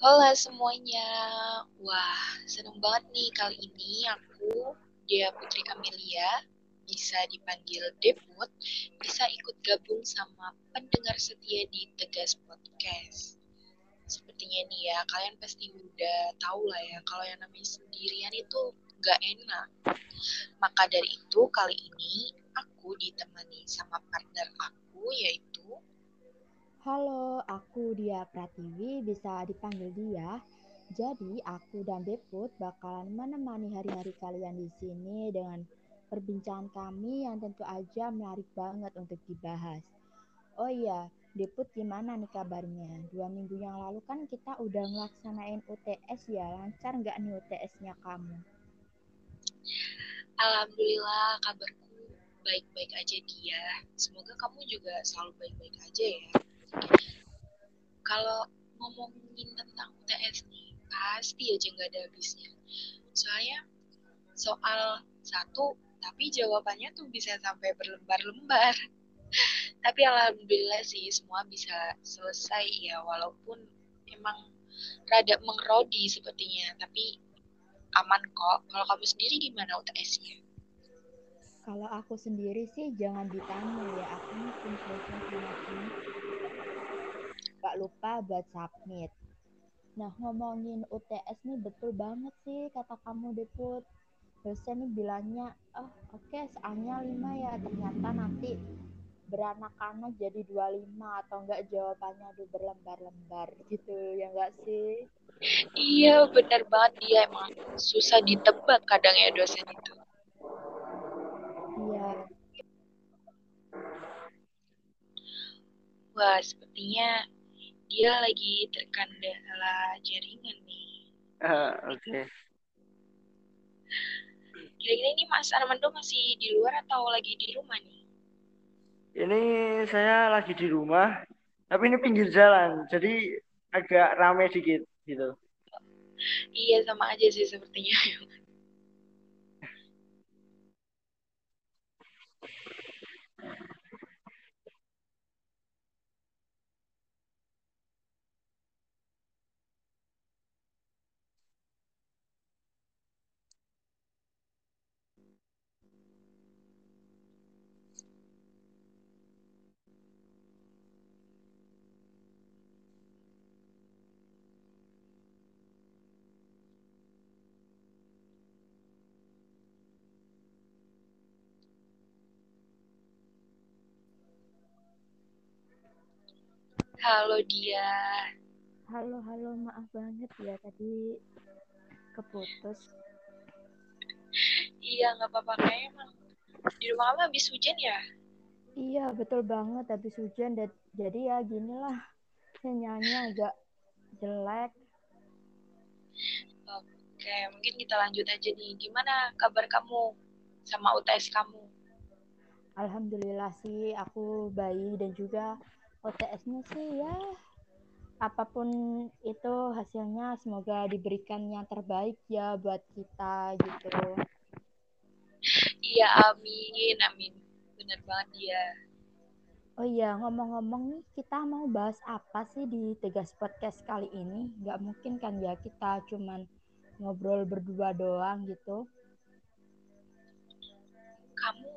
Halo semuanya. Wah, seneng banget nih kali ini aku, Dia Putri Amelia, bisa dipanggil Deput, bisa ikut gabung sama pendengar setia di Tegas Podcast. Sepertinya nih ya, kalian pasti udah tahu lah ya, kalau yang namanya sendirian itu gak enak. Maka dari itu, kali ini aku ditemani sama partner aku, yaitu Halo, aku Dia Pratiwi, bisa dipanggil Dia. Jadi, aku dan Deput bakalan menemani hari-hari kalian di sini dengan perbincangan kami yang tentu aja menarik banget untuk dibahas. Oh iya, Deput gimana nih kabarnya? Dua minggu yang lalu kan kita udah ngelaksanain UTS ya, lancar nggak nih UTS-nya kamu? Alhamdulillah kabarku baik-baik aja dia. Semoga kamu juga selalu baik-baik aja ya kalau ngomongin tentang UTS nih, pasti aja nggak ada habisnya. Soalnya soal satu, tapi jawabannya tuh bisa sampai berlembar-lembar. tapi alhamdulillah sih semua bisa selesai ya, walaupun emang rada mengrodi sepertinya, tapi aman kok. Kalau kamu sendiri gimana UTS-nya? Kalau aku sendiri sih jangan ditanya ya, aku tim sama tim gak lupa buat submit. Nah, ngomongin UTS nih betul banget sih kata kamu Deput. Dosen nih bilangnya, oh oke okay, soalnya 5 ya, ternyata nanti beranak-anak jadi 25 atau enggak jawabannya aduh berlembar-lembar gitu ya enggak sih? Iya bener banget dia emang susah ditebak kadang ya dosen itu. Iya. Wah sepertinya dia lagi terkendala jaringan nih. Uh, Oke. Okay. Kira-kira ini Mas Armando masih di luar atau lagi di rumah nih? Ini saya lagi di rumah, tapi ini pinggir jalan, jadi agak ramai dikit gitu. Iya sama aja sih sepertinya. Halo dia. Halo, halo, maaf banget ya tadi keputus. iya, nggak apa-apa kayak emang di rumah kamu habis hujan ya? Iya, betul banget habis hujan. Jadi ya ginilah sinyalnya agak jelek. Oke, mungkin kita lanjut aja nih. Gimana kabar kamu sama UTS kamu? Alhamdulillah sih aku baik dan juga OTS-nya sih ya apa pun itu hasilnya semoga diberikan yang terbaik ya buat kita gitu. Iya amin amin benar banget ya. Oh iya ngomong-ngomong nih kita mau bahas apa sih di Tegas Podcast kali ini? Gak mungkin kan ya kita cuman ngobrol berdua doang gitu. Kamu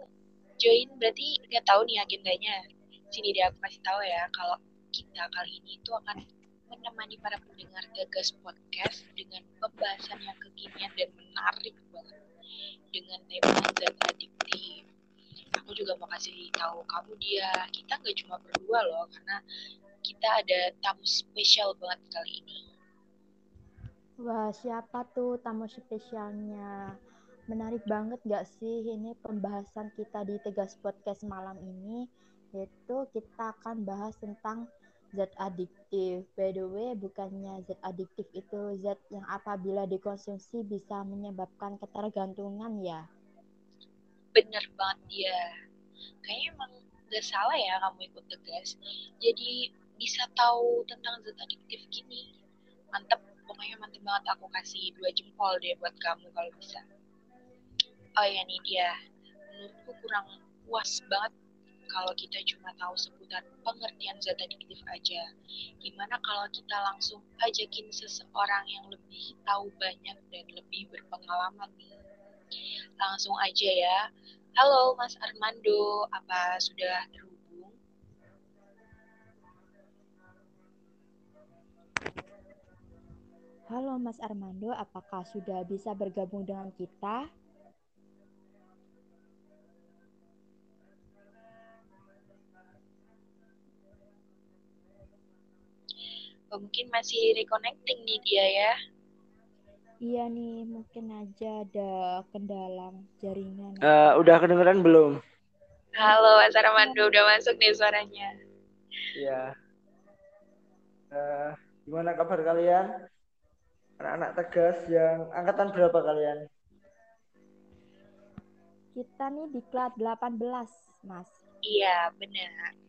join berarti nggak tahu nih agendanya sini dia aku kasih tahu ya kalau kita kali ini itu akan menemani para pendengar Gagas Podcast dengan pembahasan yang kekinian dan menarik banget dengan tema zat adiktif. Aku juga mau kasih tahu kamu dia, kita nggak cuma berdua loh, karena kita ada tamu spesial banget kali ini. Wah, siapa tuh tamu spesialnya? Menarik banget gak sih ini pembahasan kita di Tegas Podcast malam ini? Yaitu kita akan bahas tentang zat adiktif. By the way, bukannya zat adiktif itu zat yang apabila dikonsumsi bisa menyebabkan ketergantungan ya? Bener banget dia. Kayaknya emang gak salah ya kamu ikut tegas. Jadi bisa tahu tentang zat adiktif gini. Mantep, pokoknya mantep banget aku kasih dua jempol deh buat kamu kalau bisa. Oh ya nih dia, menurutku kurang puas banget kalau kita cuma tahu seputar pengertian zat adiktif aja. Gimana kalau kita langsung ajakin seseorang yang lebih tahu banyak dan lebih berpengalaman nih? Langsung aja ya. Halo Mas Armando, apa sudah terhubung? Halo Mas Armando, apakah sudah bisa bergabung dengan kita? Mungkin masih reconnecting nih dia ya. Iya nih, mungkin aja ada kendala jaringan. Uh, udah kedengeran belum? Halo Mas Armando, udah masuk nih suaranya. Iya. Uh, gimana kabar kalian? Anak-anak tegas yang angkatan berapa kalian? Kita nih di kelas 18, Mas. Iya, benar.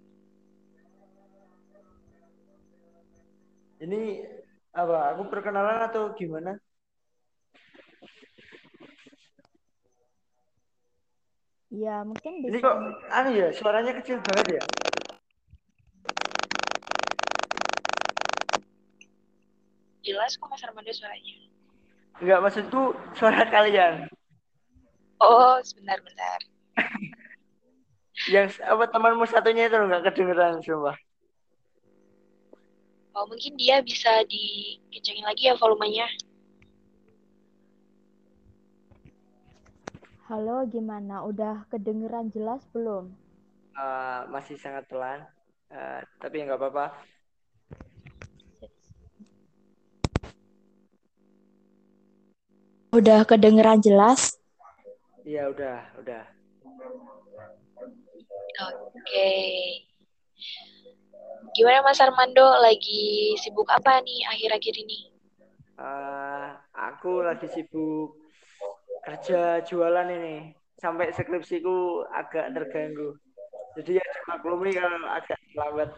Ini apa? Aku perkenalan atau gimana? Ya, mungkin bisa. Ini kok anu ya, suaranya kecil banget ya? Jelas kok Mas Armando suaranya. Enggak, maksudku suara kalian. Oh, sebentar-bentar. Yang apa temanmu satunya itu enggak kedengeran sumpah. Oh, mungkin dia bisa dikencangin lagi ya volumenya. Halo, gimana? Udah kedengeran jelas belum? Uh, masih sangat pelan, uh, tapi nggak apa-apa. Udah kedengeran jelas? Iya, udah, udah. Oke. Okay. Gimana Mas Armando lagi sibuk apa nih akhir-akhir ini? Uh, aku lagi sibuk kerja jualan ini sampai skripsiku agak terganggu. Jadi ya dimaklumi kalau agak lambat.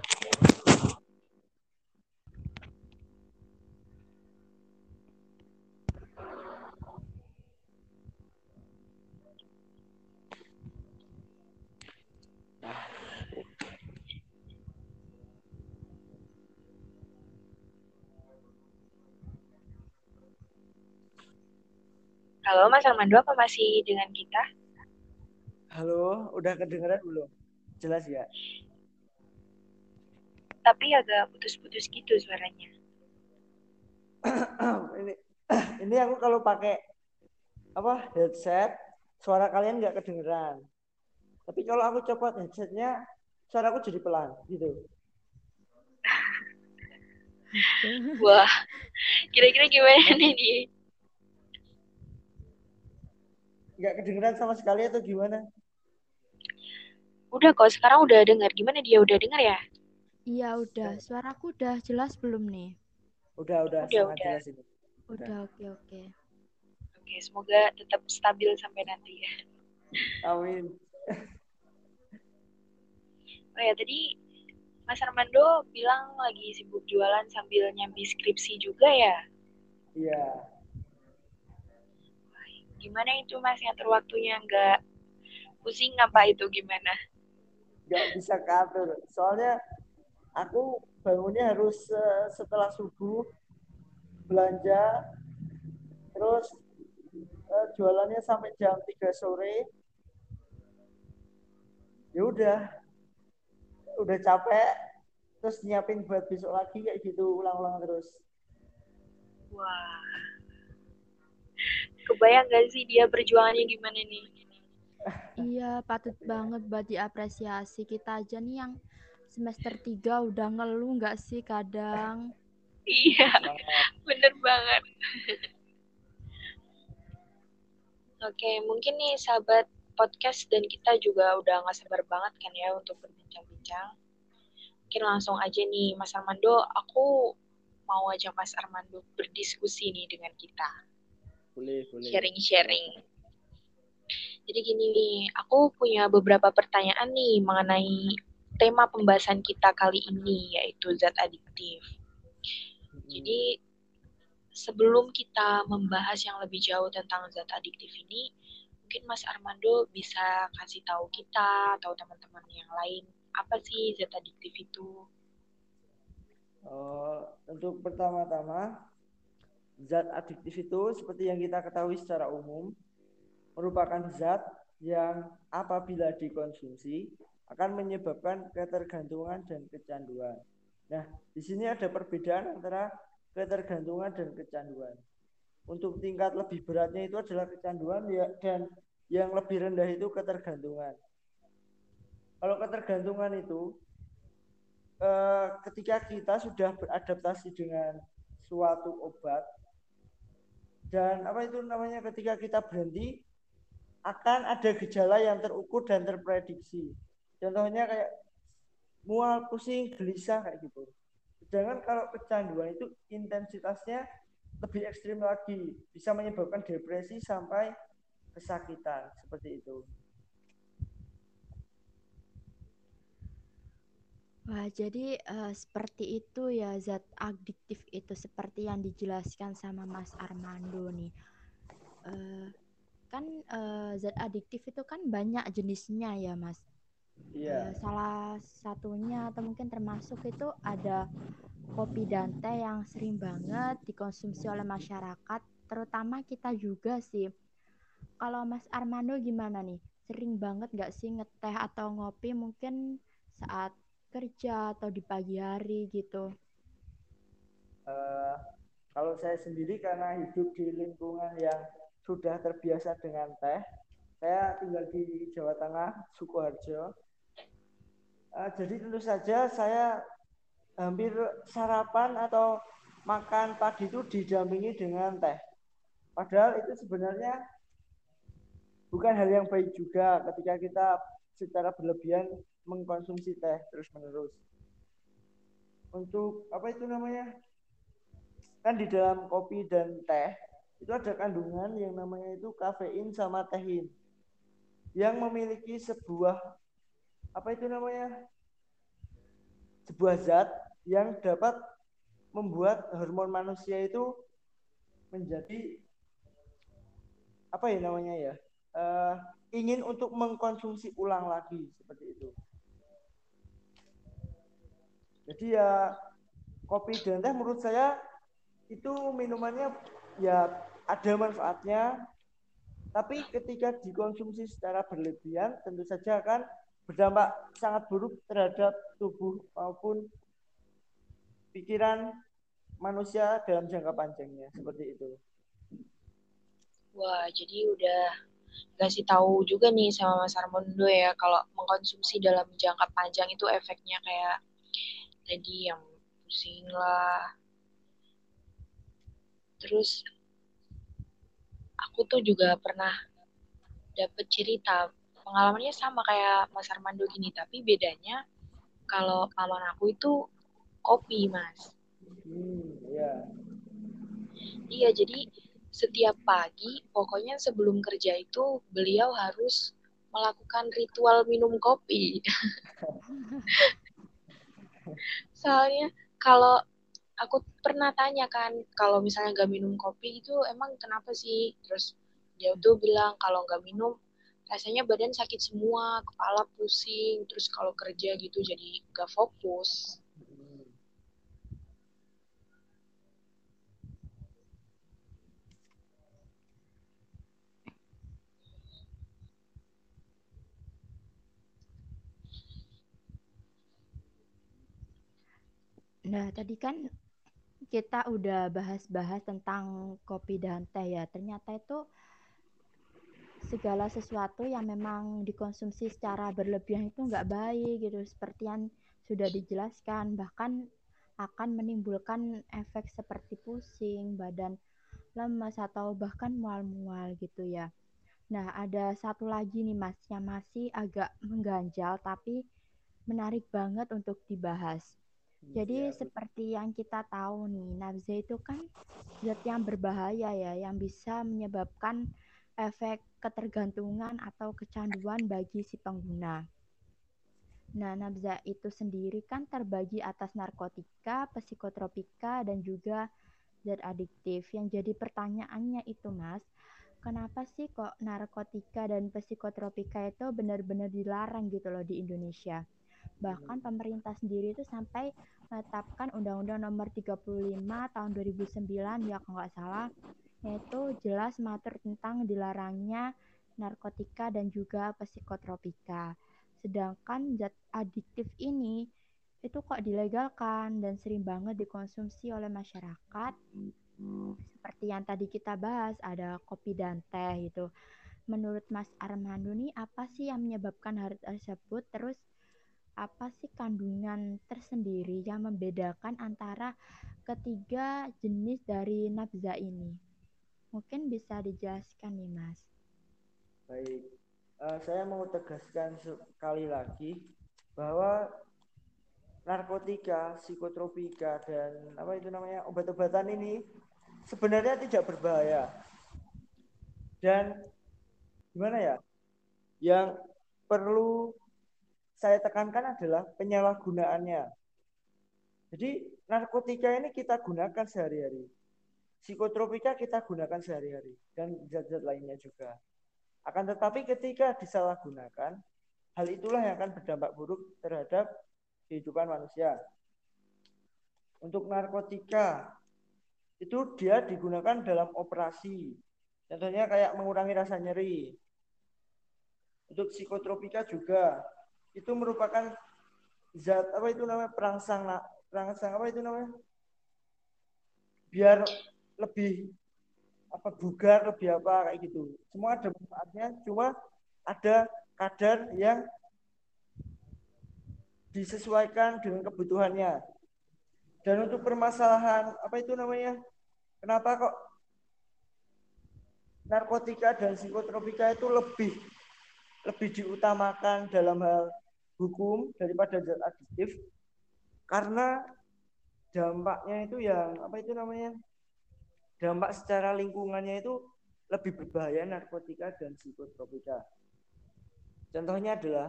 Halo Mas Armando, apa masih dengan kita? Halo, udah kedengeran belum? Jelas ya? Tapi agak putus-putus gitu suaranya. ini ini aku kalau pakai apa headset, suara kalian nggak kedengeran. Tapi kalau aku copot headsetnya, suaraku jadi pelan gitu. Wah, kira-kira gimana nih? Nggak kedengeran sama sekali atau gimana? Udah kok, sekarang udah dengar. Gimana dia udah dengar ya? Iya udah. Suaraku udah jelas belum nih? Udah udah, udah udah. jelas ini. Udah oke oke. Oke, semoga tetap stabil sampai nanti ya. Amin. Oh ya, tadi Mas Armando bilang lagi sibuk jualan sambil nyambi skripsi juga ya? Iya gimana itu mas? Ngatur waktunya nggak pusing apa itu gimana? Nggak bisa katur soalnya aku bangunnya harus uh, setelah subuh belanja terus uh, jualannya sampai jam 3 sore. Ya udah udah capek terus nyiapin buat besok lagi kayak gitu ulang-ulang terus. Wah kebayang gak sih dia perjuangannya gimana nih? Iya patut banget buat diapresiasi. Kita aja nih yang semester 3 udah ngeluh nggak sih kadang? Iya bener banget. Oke mungkin nih sahabat podcast dan kita juga udah nggak sabar banget kan ya untuk berbincang-bincang. Mungkin langsung aja nih Mas Armando aku mau aja Mas Armando berdiskusi nih dengan kita boleh, boleh. Sharing-sharing. Jadi gini nih, aku punya beberapa pertanyaan nih mengenai tema pembahasan kita kali ini, yaitu zat adiktif. Hmm. Jadi, sebelum kita membahas yang lebih jauh tentang zat adiktif ini, mungkin mungkin Mas Armando bisa kasih tahu kita atau teman-teman yang lain apa sih zat adiktif itu? Uh, untuk pertama-tama zat adiktif itu seperti yang kita ketahui secara umum merupakan zat yang apabila dikonsumsi akan menyebabkan ketergantungan dan kecanduan. Nah, di sini ada perbedaan antara ketergantungan dan kecanduan untuk tingkat lebih beratnya itu adalah kecanduan ya dan yang lebih rendah itu ketergantungan. Kalau ketergantungan itu eh, ketika kita sudah beradaptasi dengan suatu obat dan apa itu namanya ketika kita berhenti akan ada gejala yang terukur dan terprediksi. Contohnya kayak mual, pusing, gelisah kayak gitu. Sedangkan kalau kecanduan itu intensitasnya lebih ekstrim lagi, bisa menyebabkan depresi sampai kesakitan seperti itu. Wah, jadi uh, seperti itu ya zat adiktif itu seperti yang dijelaskan sama Mas Armando nih. Uh, kan uh, zat adiktif itu kan banyak jenisnya ya, Mas. Iya. Uh, salah satunya atau mungkin termasuk itu ada kopi dan teh yang sering banget dikonsumsi oleh masyarakat, terutama kita juga sih. Kalau Mas Armando gimana nih? Sering banget nggak sih ngeteh atau ngopi mungkin saat kerja atau di pagi hari gitu? Uh, kalau saya sendiri karena hidup di lingkungan yang sudah terbiasa dengan teh, saya tinggal di Jawa Tengah, Sukoharjo. Uh, jadi tentu saja saya hampir sarapan atau makan pagi itu didampingi dengan teh. Padahal itu sebenarnya bukan hal yang baik juga ketika kita secara berlebihan mengkonsumsi teh terus menerus. Untuk apa itu namanya? Kan di dalam kopi dan teh itu ada kandungan yang namanya itu kafein sama tehin yang memiliki sebuah apa itu namanya sebuah zat yang dapat membuat hormon manusia itu menjadi apa ya namanya ya uh, ingin untuk mengkonsumsi ulang lagi seperti itu. Jadi ya kopi dan teh menurut saya itu minumannya ya ada manfaatnya, tapi ketika dikonsumsi secara berlebihan tentu saja akan berdampak sangat buruk terhadap tubuh maupun pikiran manusia dalam jangka panjangnya seperti itu. Wah, jadi udah kasih tahu juga nih sama Mas Armondo ya kalau mengkonsumsi dalam jangka panjang itu efeknya kayak tadi yang pusing lah. Terus aku tuh juga pernah dapet cerita pengalamannya sama kayak Mas Armando gini, tapi bedanya kalau pengalaman aku itu kopi, Mas. Hmm, iya. Iya, jadi setiap pagi, pokoknya sebelum kerja itu beliau harus melakukan ritual minum kopi. Soalnya kalau aku pernah tanya kan, kalau misalnya gak minum kopi itu emang kenapa sih? Terus dia tuh bilang kalau nggak minum rasanya badan sakit semua, kepala pusing, terus kalau kerja gitu jadi gak fokus. Nah, tadi kan kita udah bahas-bahas tentang kopi dan teh ya. Ternyata itu segala sesuatu yang memang dikonsumsi secara berlebihan itu nggak baik gitu. Seperti yang sudah dijelaskan bahkan akan menimbulkan efek seperti pusing badan lemas atau bahkan mual-mual gitu ya. Nah ada satu lagi nih mas yang masih agak mengganjal tapi menarik banget untuk dibahas jadi ya, seperti yang kita tahu nih, nafza itu kan zat yang berbahaya ya, yang bisa menyebabkan efek ketergantungan atau kecanduan bagi si pengguna. Nah, nabza itu sendiri kan terbagi atas narkotika, psikotropika, dan juga zat adiktif. Yang jadi pertanyaannya itu, Mas, kenapa sih kok narkotika dan psikotropika itu benar-benar dilarang gitu loh di Indonesia. Bahkan pemerintah sendiri itu sampai menetapkan Undang-Undang Nomor 35 tahun 2009 ya kalau nggak salah, yaitu jelas mengatur tentang dilarangnya narkotika dan juga psikotropika. Sedangkan zat adiktif ini itu kok dilegalkan dan sering banget dikonsumsi oleh masyarakat. Seperti yang tadi kita bahas, ada kopi dan teh gitu. Menurut Mas Armando nih, apa sih yang menyebabkan hal tersebut? Terus apa sih kandungan tersendiri yang membedakan antara ketiga jenis dari nafza ini? Mungkin bisa dijelaskan nih, Mas. Baik, uh, saya mau tegaskan sekali lagi bahwa narkotika, psikotropika dan apa itu namanya obat-obatan ini sebenarnya tidak berbahaya. Dan gimana ya? Yang perlu saya tekankan adalah penyalahgunaannya. Jadi narkotika ini kita gunakan sehari-hari. Psikotropika kita gunakan sehari-hari dan zat-zat lainnya juga. Akan tetapi ketika disalahgunakan, hal itulah yang akan berdampak buruk terhadap kehidupan manusia. Untuk narkotika itu dia digunakan dalam operasi. Contohnya kayak mengurangi rasa nyeri. Untuk psikotropika juga itu merupakan zat apa itu namanya perangsang perangsang apa itu namanya? Biar lebih apa bugar lebih apa kayak gitu. Semua ada manfaatnya, cuma ada kadar yang disesuaikan dengan kebutuhannya. Dan untuk permasalahan apa itu namanya? Kenapa kok narkotika dan psikotropika itu lebih lebih diutamakan dalam hal hukum daripada zat adiktif? Karena dampaknya itu yang apa itu namanya? Dampak secara lingkungannya itu lebih berbahaya narkotika dan psikotropika. Contohnya adalah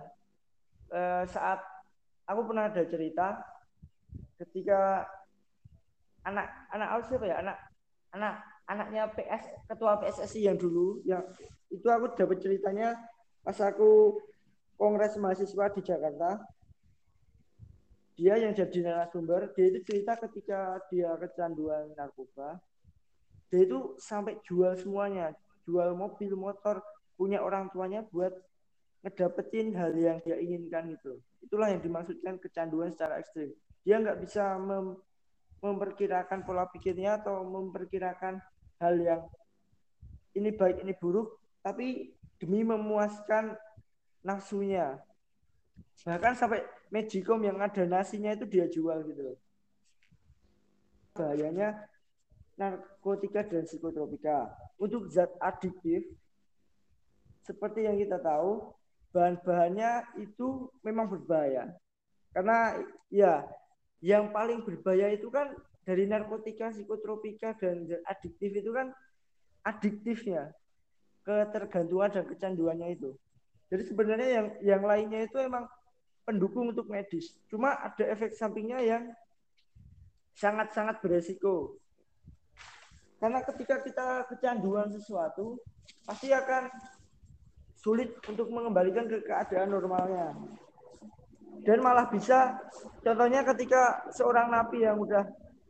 eh, saat aku pernah ada cerita ketika anak anak siapa ya anak anak anaknya PS ketua PSSI yang dulu yang itu aku dapat ceritanya pas aku kongres mahasiswa di Jakarta. Dia yang jadi narasumber. Dia itu cerita ketika dia kecanduan narkoba. Dia itu sampai jual semuanya. Jual mobil motor punya orang tuanya buat ngedapetin hal yang dia inginkan gitu. Itulah yang dimaksudkan kecanduan secara ekstrim. Dia nggak bisa mem memperkirakan pola pikirnya atau memperkirakan hal yang ini baik ini buruk. Tapi demi memuaskan nafsunya bahkan sampai magicom yang ada nasinya itu dia jual gitu bahayanya narkotika dan psikotropika untuk zat adiktif seperti yang kita tahu bahan-bahannya itu memang berbahaya. Karena ya yang paling berbahaya itu kan dari narkotika, psikotropika dan adiktif itu kan adiktifnya ketergantungan dan kecanduannya itu. Jadi sebenarnya yang yang lainnya itu emang pendukung untuk medis. Cuma ada efek sampingnya yang sangat-sangat beresiko. Karena ketika kita kecanduan sesuatu, pasti akan sulit untuk mengembalikan ke keadaan normalnya. Dan malah bisa, contohnya ketika seorang napi yang udah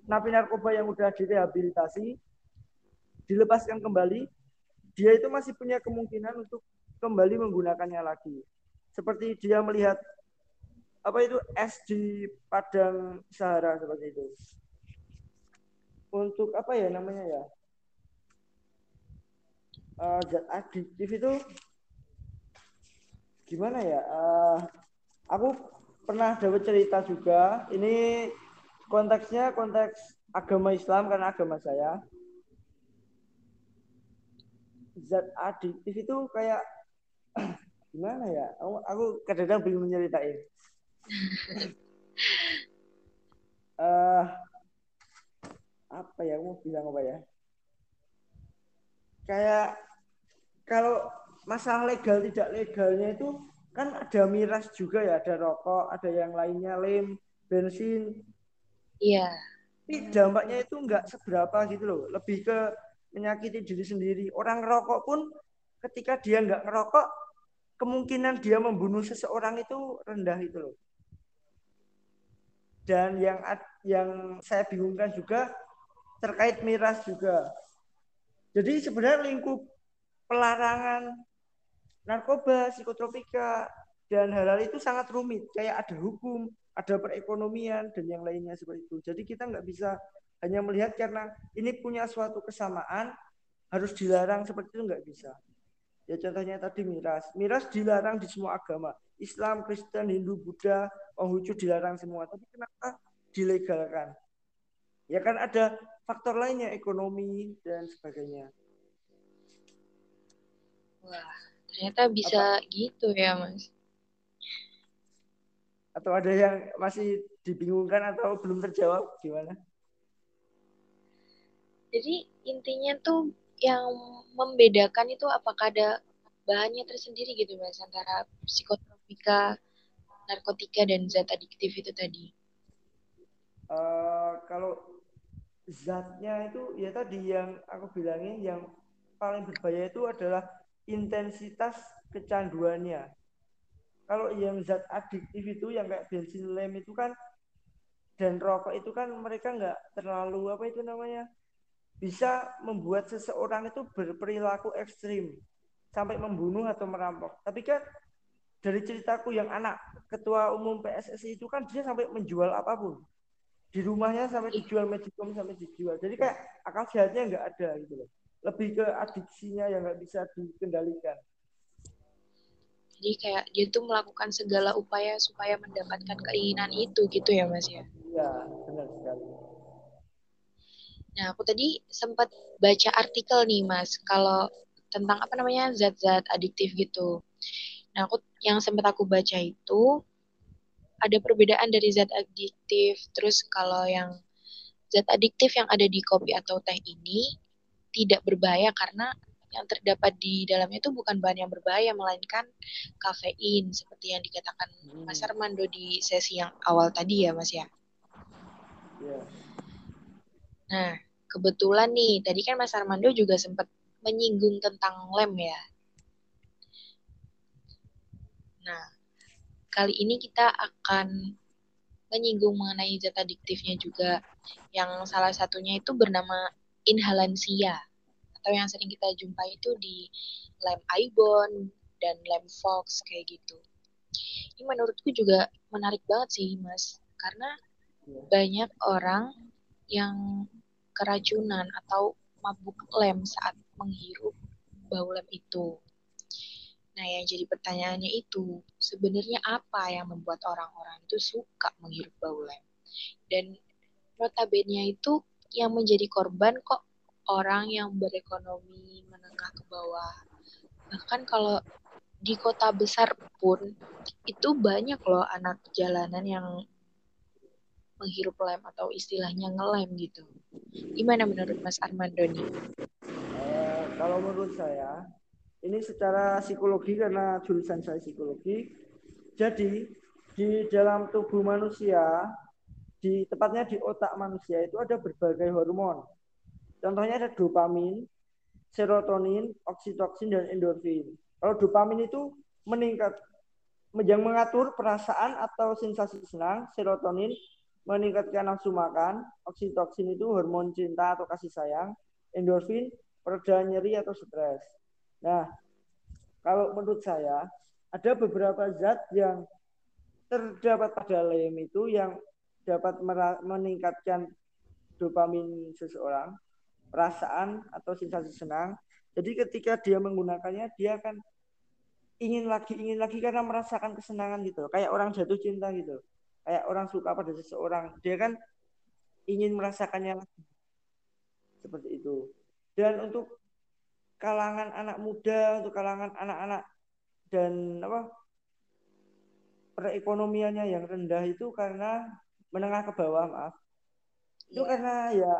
napi narkoba yang udah direhabilitasi, dilepaskan kembali, dia itu masih punya kemungkinan untuk kembali menggunakannya lagi. Seperti dia melihat apa itu es di padang Sahara seperti itu. Untuk apa ya namanya ya? Uh, zat adiktif itu gimana ya? Uh, aku pernah dapat cerita juga. Ini konteksnya konteks agama Islam karena agama saya. Zat adiktif itu kayak gimana ya? Aku, aku kadang-kadang bingung menceritain. uh, apa ya? Aku mau bilang apa ya? Kayak kalau masalah legal tidak legalnya itu kan ada miras juga ya, ada rokok, ada yang lainnya lem, bensin. Iya. Tapi dampaknya itu enggak seberapa gitu loh, lebih ke menyakiti diri sendiri. Orang ngerokok pun ketika dia nggak ngerokok, kemungkinan dia membunuh seseorang itu rendah itu loh. Dan yang yang saya bingungkan juga terkait miras juga. Jadi sebenarnya lingkup pelarangan narkoba, psikotropika, dan hal-hal itu sangat rumit. Kayak ada hukum, ada perekonomian, dan yang lainnya seperti itu. Jadi kita nggak bisa hanya melihat karena ini punya suatu kesamaan, harus dilarang seperti itu nggak bisa. Ya contohnya tadi miras. Miras dilarang di semua agama. Islam, Kristen, Hindu, Buddha, Konghucu dilarang semua. Tapi kenapa dilegalkan? Ya kan ada faktor lainnya, ekonomi dan sebagainya. Wah, ternyata bisa Apa? gitu ya, Mas. Atau ada yang masih dibingungkan atau belum terjawab gimana? Jadi intinya tuh yang membedakan itu apakah ada bahannya tersendiri gitu mas antara psikotropika, narkotika dan zat adiktif itu tadi? Uh, kalau zatnya itu ya tadi yang aku bilangin yang paling berbahaya itu adalah intensitas kecanduannya. Kalau yang zat adiktif itu yang kayak bensin lem itu kan dan rokok itu kan mereka nggak terlalu apa itu namanya bisa membuat seseorang itu berperilaku ekstrim sampai membunuh atau merampok. Tapi kan dari ceritaku yang anak ketua umum PSSI itu kan dia sampai menjual apa pun di rumahnya sampai dijual magicom sampai dijual. Jadi kayak akal sehatnya nggak ada gitu loh. Lebih ke adiksinya yang nggak bisa dikendalikan. Jadi kayak dia tuh melakukan segala upaya supaya mendapatkan keinginan itu gitu ya mas ya? Iya benar sekali. Nah, aku tadi sempat baca artikel nih, Mas, kalau tentang apa namanya zat-zat adiktif gitu. Nah, aku yang sempat aku baca itu ada perbedaan dari zat adiktif. Terus kalau yang zat adiktif yang ada di kopi atau teh ini tidak berbahaya karena yang terdapat di dalamnya itu bukan bahan yang berbahaya melainkan kafein seperti yang dikatakan Mas hmm. Armando di sesi yang awal tadi ya Mas ya. Yeah. Nah, kebetulan nih, tadi kan Mas Armando juga sempat menyinggung tentang lem ya. Nah, kali ini kita akan menyinggung mengenai zat adiktifnya juga, yang salah satunya itu bernama inhalansia, atau yang sering kita jumpai itu di lem Ibon dan lem Fox kayak gitu. Ini menurutku juga menarik banget sih, Mas, karena iya. banyak orang yang keracunan atau mabuk lem saat menghirup bau lem itu. Nah, yang jadi pertanyaannya itu, sebenarnya apa yang membuat orang-orang itu suka menghirup bau lem? Dan notabene itu yang menjadi korban kok orang yang berekonomi menengah ke bawah. Bahkan kalau di kota besar pun itu banyak loh anak jalanan yang menghirup lem atau istilahnya ngelem gitu. Gimana menurut Mas Armando nih? Uh, kalau menurut saya, ini secara psikologi karena jurusan saya psikologi, jadi di dalam tubuh manusia, di tepatnya di otak manusia itu ada berbagai hormon. Contohnya ada dopamin, serotonin, oksitoksin, dan endorfin. Kalau dopamin itu meningkat, yang mengatur perasaan atau sensasi senang, serotonin meningkatkan nafsu makan, oksitoksin itu hormon cinta atau kasih sayang, endorfin pereda nyeri atau stres. Nah, kalau menurut saya ada beberapa zat yang terdapat pada lem itu yang dapat meningkatkan dopamin seseorang, perasaan atau sensasi senang. Jadi ketika dia menggunakannya, dia akan ingin lagi, ingin lagi karena merasakan kesenangan gitu. Kayak orang jatuh cinta gitu kayak orang suka pada seseorang. Dia kan ingin merasakannya lagi. Seperti itu. Dan untuk kalangan anak muda untuk kalangan anak-anak dan apa perekonomiannya yang rendah itu karena menengah ke bawah maaf. Itu ya. karena ya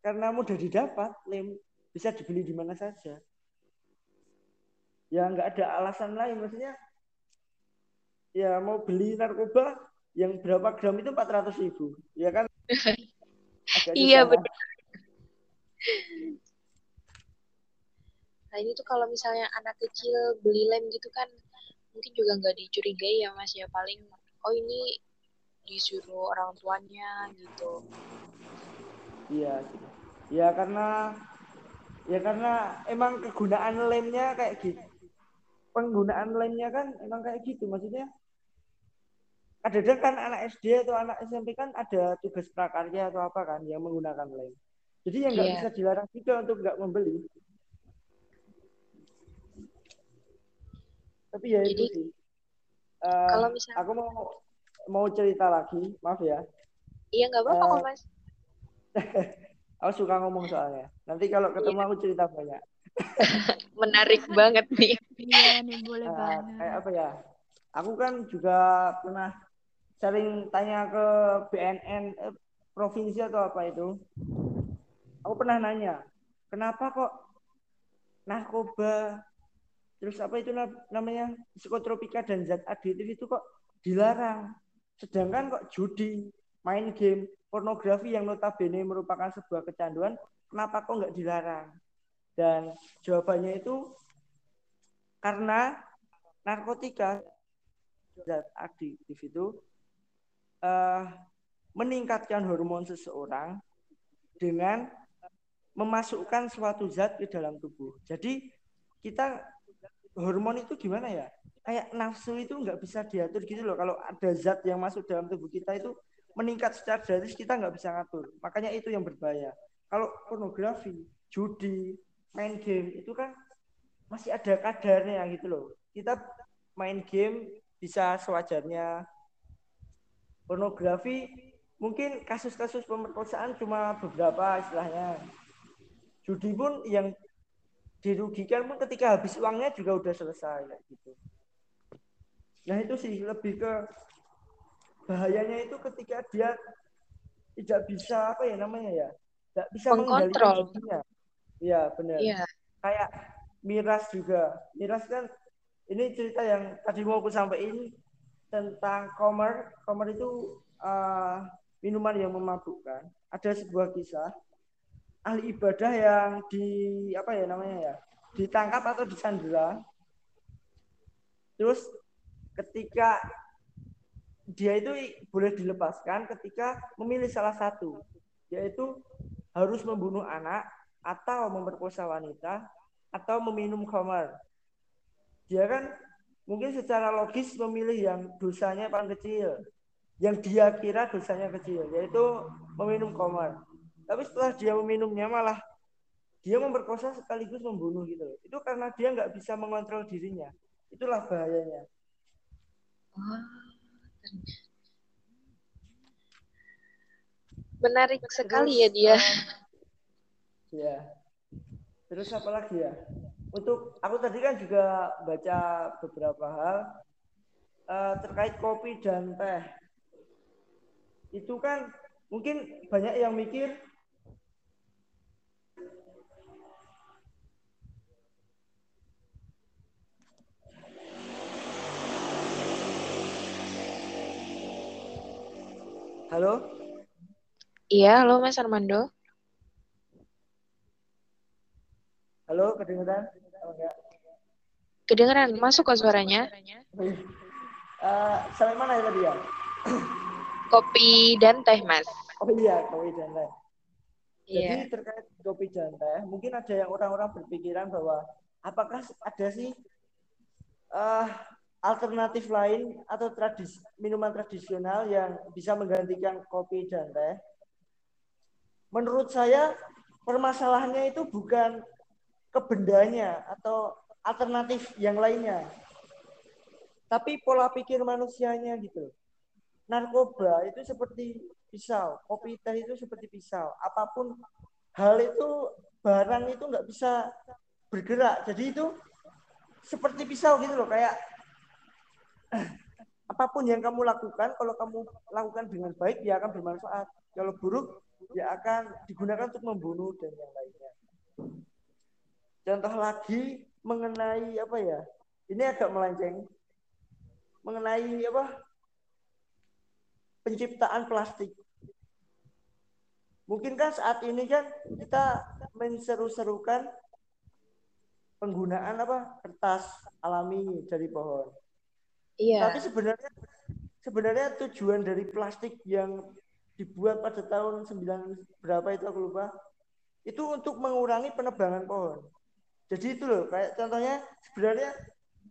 karena mudah didapat lem bisa dibeli di mana saja. Ya nggak ada alasan lain. Maksudnya ya mau beli narkoba yang berapa gram itu 400 ribu, ya kan? iya benar. Nah ini tuh kalau misalnya anak kecil beli lem gitu kan mungkin juga nggak dicurigai ya mas ya paling oh ini disuruh orang tuanya gitu. Iya, ya karena ya karena emang kegunaan lemnya kayak gitu. Penggunaan lemnya kan emang kayak gitu maksudnya. Ada kan anak SD atau anak SMP kan ada tugas prakarya atau apa kan yang menggunakan lem. Jadi yang nggak yeah. bisa dilarang juga untuk nggak membeli. Tapi ya Jadi, itu sih. Uh, kalau misalnya aku mau mau cerita lagi, maaf ya. Iya nggak apa-apa uh, mas. aku suka ngomong soalnya. Nanti kalau ketemu iya. aku cerita banyak. Menarik banget nih. Iya nih boleh uh, banget. Kayak apa ya? Aku kan juga pernah sering tanya ke BNN eh, provinsi atau apa itu. Aku pernah nanya kenapa kok narkoba? Terus apa itu namanya? Psikotropika dan zat aditif itu kok dilarang. Sedangkan kok judi main game pornografi yang notabene merupakan sebuah kecanduan kenapa kok nggak dilarang? Dan jawabannya itu karena narkotika zat aditif itu uh, meningkatkan hormon seseorang dengan memasukkan suatu zat ke dalam tubuh. Jadi kita hormon itu gimana ya? Kayak nafsu itu nggak bisa diatur gitu loh. Kalau ada zat yang masuk dalam tubuh kita itu meningkat secara drastis kita nggak bisa ngatur. Makanya itu yang berbahaya. Kalau pornografi, judi, main game itu kan masih ada kadarnya gitu loh. Kita main game bisa sewajarnya. Pornografi mungkin kasus-kasus pemerkosaan cuma beberapa istilahnya judi pun yang dirugikan pun ketika habis uangnya juga udah selesai kayak gitu. Nah itu sih lebih ke bahayanya itu ketika dia tidak bisa apa ya namanya ya, tidak bisa mengontrol dirinya. Iya benar. Iya. Kayak miras juga. Miras kan ini cerita yang tadi mau aku sampaikan tentang komer. Komer itu uh, minuman yang memabukkan. Ada sebuah kisah ahli ibadah yang di apa ya namanya ya ditangkap atau disandera terus ketika dia itu boleh dilepaskan ketika memilih salah satu yaitu harus membunuh anak atau memperkosa wanita atau meminum khamar dia kan mungkin secara logis memilih yang dosanya paling kecil yang dia kira dosanya kecil yaitu meminum khamar tapi setelah dia meminumnya malah dia memperkosa sekaligus membunuh gitu loh. Itu karena dia nggak bisa mengontrol dirinya. Itulah bahayanya. Menarik sekali ya dia. Ya. Terus apa lagi ya? Untuk aku tadi kan juga baca beberapa hal uh, terkait kopi dan teh. Itu kan mungkin banyak yang mikir Halo? Iya, halo Mas Armando. Halo, kedengeran? Kedengeran, masuk ke suaranya? Uh, sampai mana ya tadi ya? Kopi dan teh, Mas. Oh iya, kopi dan teh. Jadi yeah. terkait kopi dan teh, mungkin ada yang orang-orang berpikiran bahwa apakah ada sih uh, alternatif lain atau tradis minuman tradisional yang bisa menggantikan kopi dan teh? Menurut saya permasalahannya itu bukan kebendanya atau alternatif yang lainnya. Tapi pola pikir manusianya gitu. Narkoba itu seperti pisau, kopi teh itu seperti pisau. Apa pun hal itu barang itu nggak bisa bergerak. Jadi itu seperti pisau gitu loh, kayak apa pun yang kamu lakukan, kalau kamu lakukan dengan baik, dia akan bermanfaat. Kalau buruk, dia akan digunakan untuk membunuh dan yang lainnya. Contoh lagi mengenai apa ya? Ini agak melenceng. Mengenai apa? Penciptaan plastik. Mungkin kan saat ini kan kita menseru-serukan penggunaan apa kertas alami dari pohon. Iya. Tapi sebenarnya sebenarnya tujuan dari plastik yang dibuat pada tahun 9 berapa itu aku lupa itu untuk mengurangi penebangan pohon. Jadi itu loh kayak contohnya sebenarnya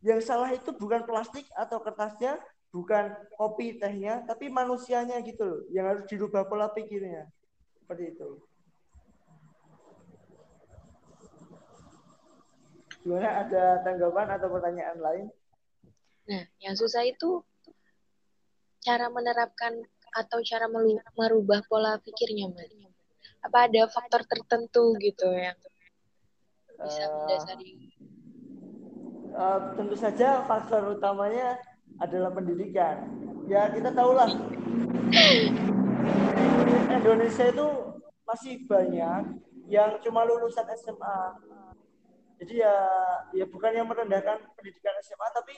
yang salah itu bukan plastik atau kertasnya, bukan kopi tehnya, tapi manusianya gitu loh yang harus dirubah pola pikirnya. Seperti itu. Gimana ada tanggapan atau pertanyaan lain? Nah, yang susah itu cara menerapkan atau cara merubah pola pikirnya, Mbak. Apa ada faktor tertentu gitu yang bisa mendasari? Uh, tentu saja faktor utamanya adalah pendidikan. Ya kita tahulah Indonesia itu masih banyak yang cuma lulusan SMA jadi ya ya bukan yang merendahkan pendidikan SMA tapi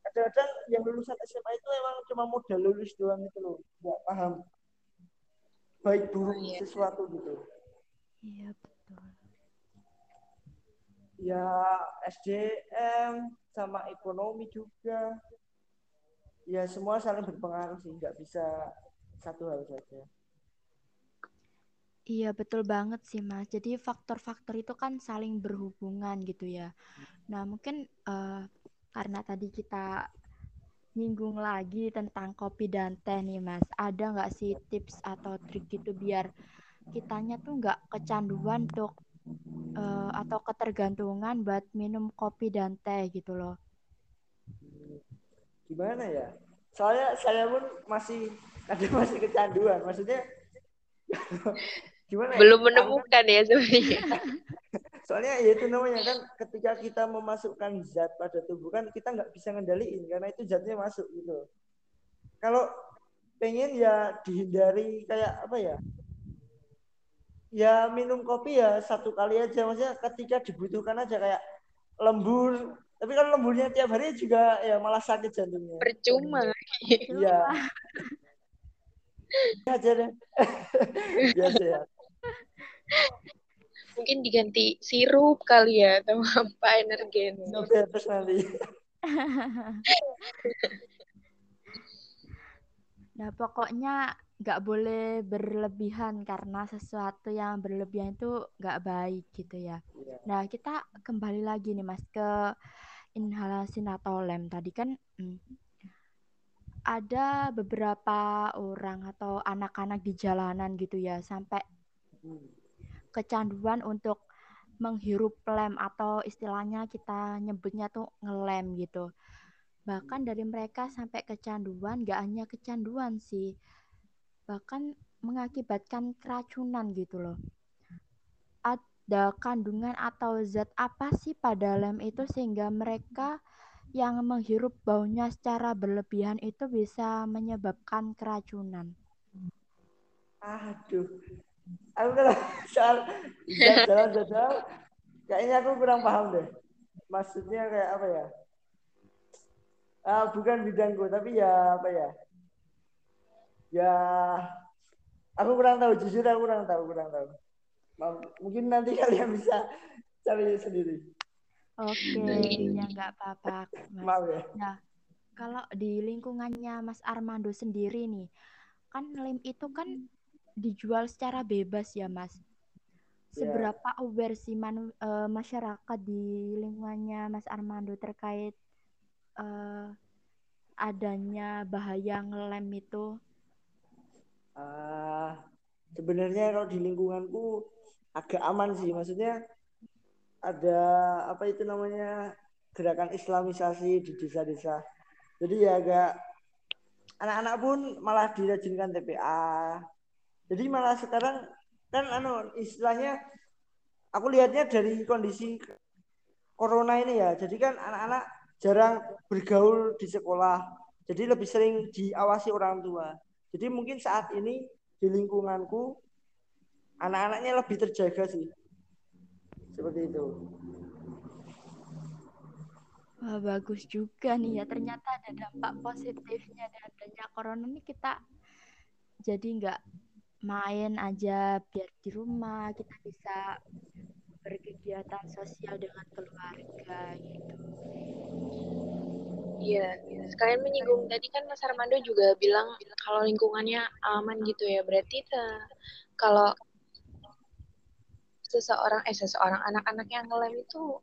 kadang-kadang yang lulusan SMA itu emang cuma modal lulus doang itu loh nggak paham baik buruk oh, iya. sesuatu gitu iya betul ya SDM sama ekonomi juga ya semua saling berpengaruh sih nggak bisa satu hal saja Iya betul banget sih Mas. Jadi faktor-faktor itu kan saling berhubungan gitu ya. Nah mungkin uh, karena tadi kita nyinggung lagi tentang kopi dan teh nih Mas. Ada nggak sih tips atau trik gitu biar kitanya tuh nggak kecanduan untuk uh, atau ketergantungan buat minum kopi dan teh gitu loh. Gimana ya? Soalnya saya pun masih ada masih kecanduan. Maksudnya gimana ya? belum menemukan ya sebenarnya soalnya ya itu namanya kan ketika kita memasukkan zat pada tubuh kan kita nggak bisa ngendaliin karena itu zatnya masuk gitu kalau pengen ya dihindari kayak apa ya ya minum kopi ya satu kali aja. Maksudnya ketika dibutuhkan aja kayak lembur. Tapi kalau lemburnya tiap hari juga ya malah sakit jantungnya. Percuma. Iya. Aja deh. Biasa ya. Mungkin diganti sirup kali ya atau apa energen. terus nanti. nah pokoknya nggak boleh berlebihan karena sesuatu yang berlebihan itu nggak baik gitu ya. Yeah. Nah kita kembali lagi nih mas ke inhalasi natolem tadi kan hmm, ada beberapa orang atau anak-anak di jalanan gitu ya sampai hmm kecanduan untuk menghirup lem atau istilahnya kita nyebutnya tuh ngelem gitu. Bahkan dari mereka sampai kecanduan, gak hanya kecanduan sih, bahkan mengakibatkan keracunan gitu loh. Ada kandungan atau zat apa sih pada lem itu sehingga mereka yang menghirup baunya secara berlebihan itu bisa menyebabkan keracunan. Aduh, aku kalau soal jalan kayaknya aku kurang paham deh maksudnya kayak apa ya ah, bukan bidangku tapi ya apa ya ya aku kurang tahu jujur aku kurang tahu kurang tahu mungkin nanti kalian bisa cari sendiri oke okay, ya nggak apa-apa maaf ya nah kalau di lingkungannya Mas Armando sendiri nih kan lem itu kan dijual secara bebas ya mas iya. seberapa yeah. aware sih man, uh, masyarakat di lingkungannya Mas Armando terkait uh, adanya bahaya ngelem itu? Uh, sebenarnya kalau di lingkunganku agak aman sih, maksudnya ada apa itu namanya gerakan Islamisasi di desa-desa. Jadi ya agak anak-anak pun malah dirajinkan TPA, jadi malah sekarang kan anu istilahnya aku lihatnya dari kondisi corona ini ya. Jadi kan anak-anak jarang bergaul di sekolah. Jadi lebih sering diawasi orang tua. Jadi mungkin saat ini di lingkunganku anak-anaknya lebih terjaga sih. Seperti itu. Wah, bagus juga nih ya. Ternyata ada dampak positifnya dan adanya corona ini kita jadi nggak main aja biar di rumah kita bisa berkegiatan sosial dengan keluarga gitu. Iya, sekalian menyinggung tadi kan Mas Armando juga bilang kalau lingkungannya aman gitu ya. Berarti kalau seseorang eh seseorang anak-anak yang ngelem itu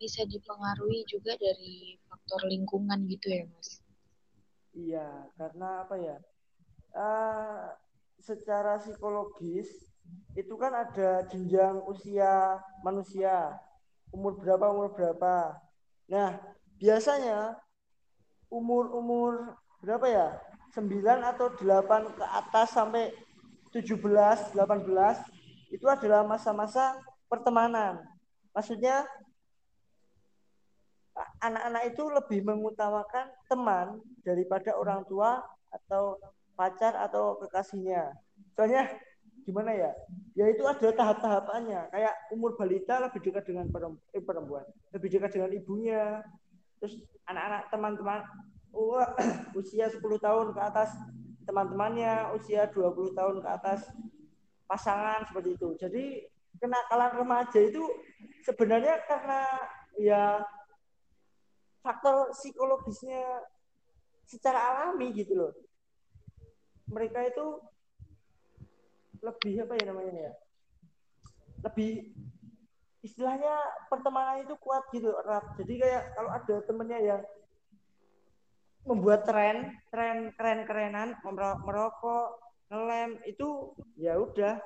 bisa dipengaruhi juga dari faktor lingkungan gitu ya, Mas. Iya, karena apa ya? Uh, secara psikologis itu kan ada jenjang usia manusia umur berapa umur berapa nah biasanya umur-umur berapa ya? 9 atau 8 ke atas sampai 17 18 itu adalah masa-masa pertemanan. Maksudnya anak-anak itu lebih mengutamakan teman daripada orang tua atau pacar atau kekasihnya. Soalnya gimana ya? Ya itu ada tahap-tahapannya. Kayak umur balita lebih dekat dengan eh, perempuan. Lebih dekat dengan ibunya terus anak-anak teman-teman uh, usia 10 tahun ke atas. Teman-temannya usia 20 tahun ke atas. Pasangan seperti itu. Jadi kenakalan remaja itu sebenarnya karena ya faktor psikologisnya secara alami gitu loh. Mereka itu lebih apa ya namanya ya? Lebih istilahnya pertemanan itu kuat gitu erat jadi kayak kalau ada temennya yang membuat tren tren keren kerenan merokok ngelem itu ya udah.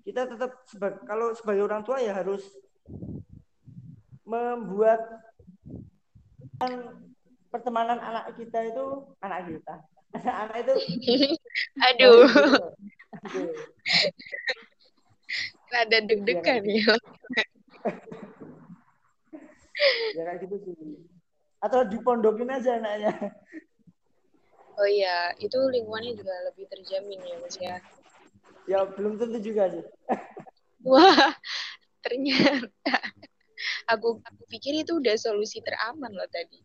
Kita tetap sebagai kalau sebagai orang tua ya harus membuat pertemanan anak kita itu anak kita. Anak itu aduh. Rada deg-degan ya. ya kayak gitu sih. Atau dipondokin aja anaknya. Oh iya, itu lingkungannya juga lebih terjamin ya Mas ya. Ya belum tentu juga sih. Wah, ternyata aku, aku pikir itu udah solusi teraman loh tadi.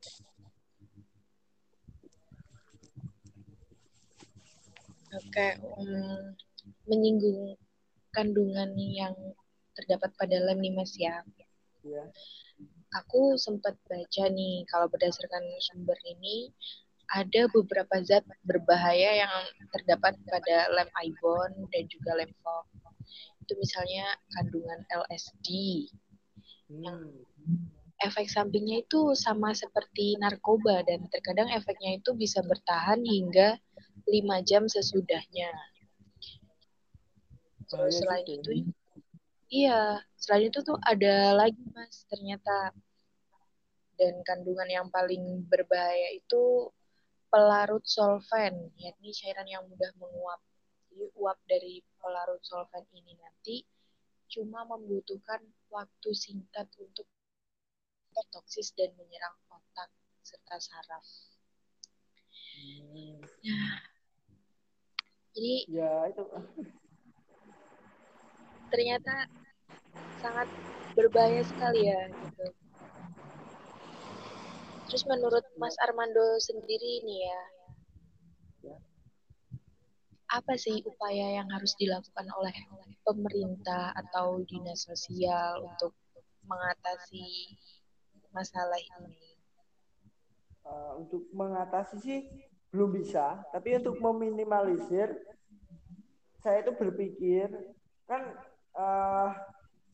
Oke, um, menyinggung kandungan yang terdapat pada lem nih Mas ya. Iya. Aku sempat baca nih kalau berdasarkan sumber ini ada beberapa zat berbahaya yang terdapat pada lem ibon dan juga lem fog. Itu misalnya kandungan LSD hmm. yang efek sampingnya itu sama seperti narkoba dan terkadang efeknya itu bisa bertahan hingga 5 jam sesudahnya. Terus selain itu, iya, selain itu tuh ada lagi mas ternyata. Dan kandungan yang paling berbahaya itu pelarut solvent, yakni cairan yang mudah menguap. Jadi uap dari pelarut solvent ini nanti cuma membutuhkan waktu singkat untuk toksis dan menyerang otak serta saraf. Hmm. Nah, jadi ya itu ternyata sangat berbahaya sekali ya gitu. Terus menurut Mas Armando sendiri nih ya, apa sih upaya yang harus dilakukan oleh pemerintah atau dinas sosial untuk mengatasi masalah ini? Uh, untuk mengatasi sih belum bisa, tapi untuk meminimalisir, saya itu berpikir kan uh,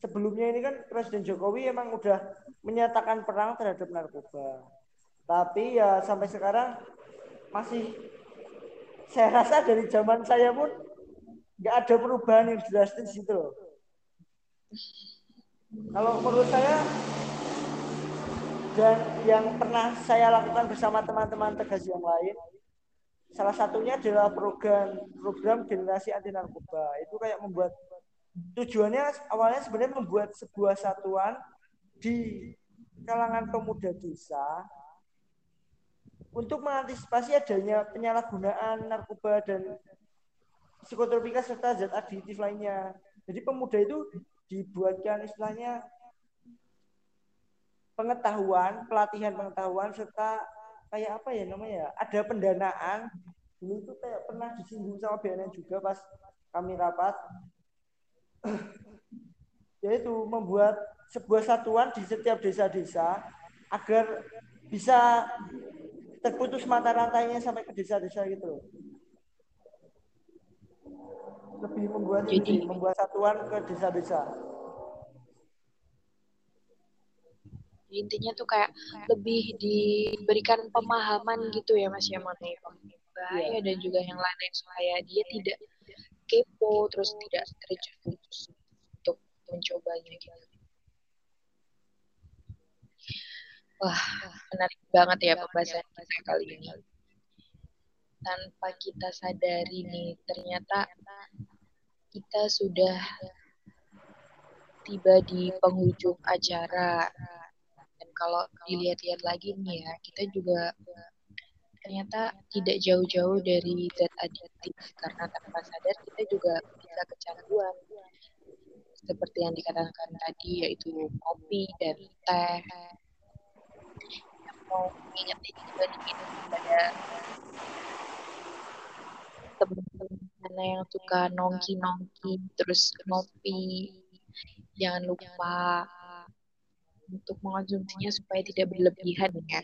sebelumnya ini kan Presiden Jokowi emang udah menyatakan perang terhadap narkoba. Tapi ya sampai sekarang masih saya rasa dari zaman saya pun nggak ada perubahan yang drastis gitu loh. Kalau menurut saya dan yang pernah saya lakukan bersama teman-teman tegas yang lain, salah satunya adalah program program generasi anti narkoba. Itu kayak membuat tujuannya awalnya sebenarnya membuat sebuah satuan di kalangan pemuda desa untuk mengantisipasi adanya penyalahgunaan narkoba dan psikotropika serta zat aditif lainnya. Jadi pemuda itu dibuatkan istilahnya pengetahuan, pelatihan pengetahuan serta kayak apa ya namanya? Ada pendanaan. Dulu itu kayak pernah disinggung sama BNN juga pas kami rapat yaitu membuat sebuah satuan di setiap desa-desa agar bisa terputus mata rantainya sampai ke desa-desa gitu loh. Lebih membuat Jadi, ini, membuat satuan ke desa-desa. intinya tuh kayak lebih diberikan pemahaman gitu ya mas ya mengenai bahaya dan juga yang lain supaya dia tidak kepo terus tidak terjerumus untuk mencobanya gitu. Wah, menarik banget ya pembahasan kita kali ini. Tanpa kita sadari nih, ternyata kita sudah tiba di penghujung acara. Dan kalau dilihat-lihat lagi nih ya, kita juga ternyata tidak jauh-jauh dari zat adiktif karena tanpa sadar kita juga bisa kecanduan. Seperti yang dikatakan tadi yaitu kopi dan teh. Yang mau ingetin juga nih kepada teman-teman yang suka nongki-nongki terus ngopi. Jangan lupa untuk mengonsumsinya supaya tidak berlebihan ya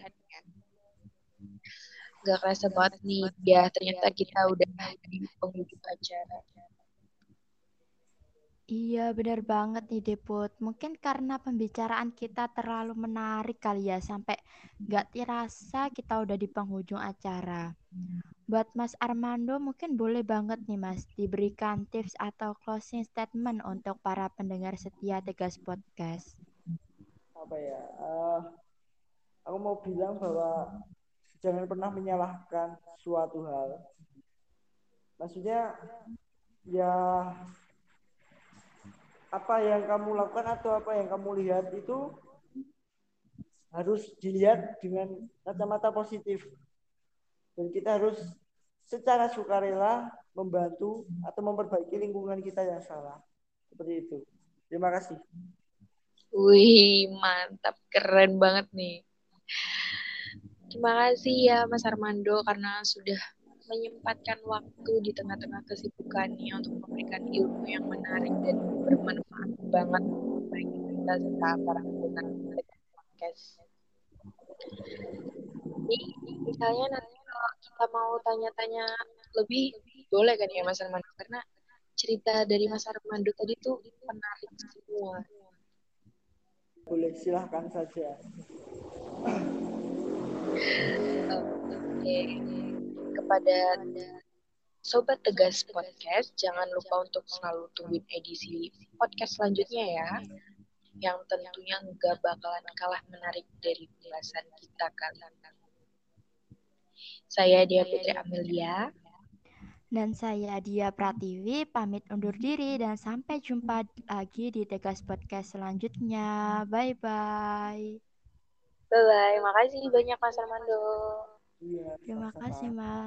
gak kerasa banget nih ya ternyata kita udah di penghujung acara Iya benar banget nih Deput. Mungkin karena pembicaraan kita terlalu menarik kali ya sampai gak terasa kita udah di penghujung acara. Buat Mas Armando mungkin boleh banget nih Mas diberikan tips atau closing statement untuk para pendengar setia Tegas Podcast. Apa ya? Uh, aku mau bilang bahwa jangan pernah menyalahkan suatu hal. Maksudnya ya apa yang kamu lakukan atau apa yang kamu lihat itu harus dilihat dengan kacamata positif. Dan kita harus secara sukarela membantu atau memperbaiki lingkungan kita yang salah. Seperti itu. Terima kasih. Wih, mantap. Keren banget nih. Terima kasih ya Mas Armando karena sudah menyempatkan waktu di tengah-tengah kesibukannya untuk memberikan ilmu yang menarik dan bermanfaat banget bagi kita serta para pendengar podcast. Jadi misalnya nanti kalau kita mau tanya-tanya lebih boleh kan ya Mas Armando karena cerita dari Mas Armando tadi tuh menarik semua. Boleh silahkan saja. Kepada Sobat Tegas Podcast, jangan lupa untuk selalu tungguin edisi podcast selanjutnya ya. Yang tentunya nggak bakalan kalah menarik dari pembahasan kita kali ini. Saya Dia Putri Amelia. Dan saya Dia Pratiwi, pamit undur diri dan sampai jumpa lagi di Tegas Podcast selanjutnya. Bye-bye. Bye bye. Makasih banyak Mas Armando. Iya, Terima kasih, Mas.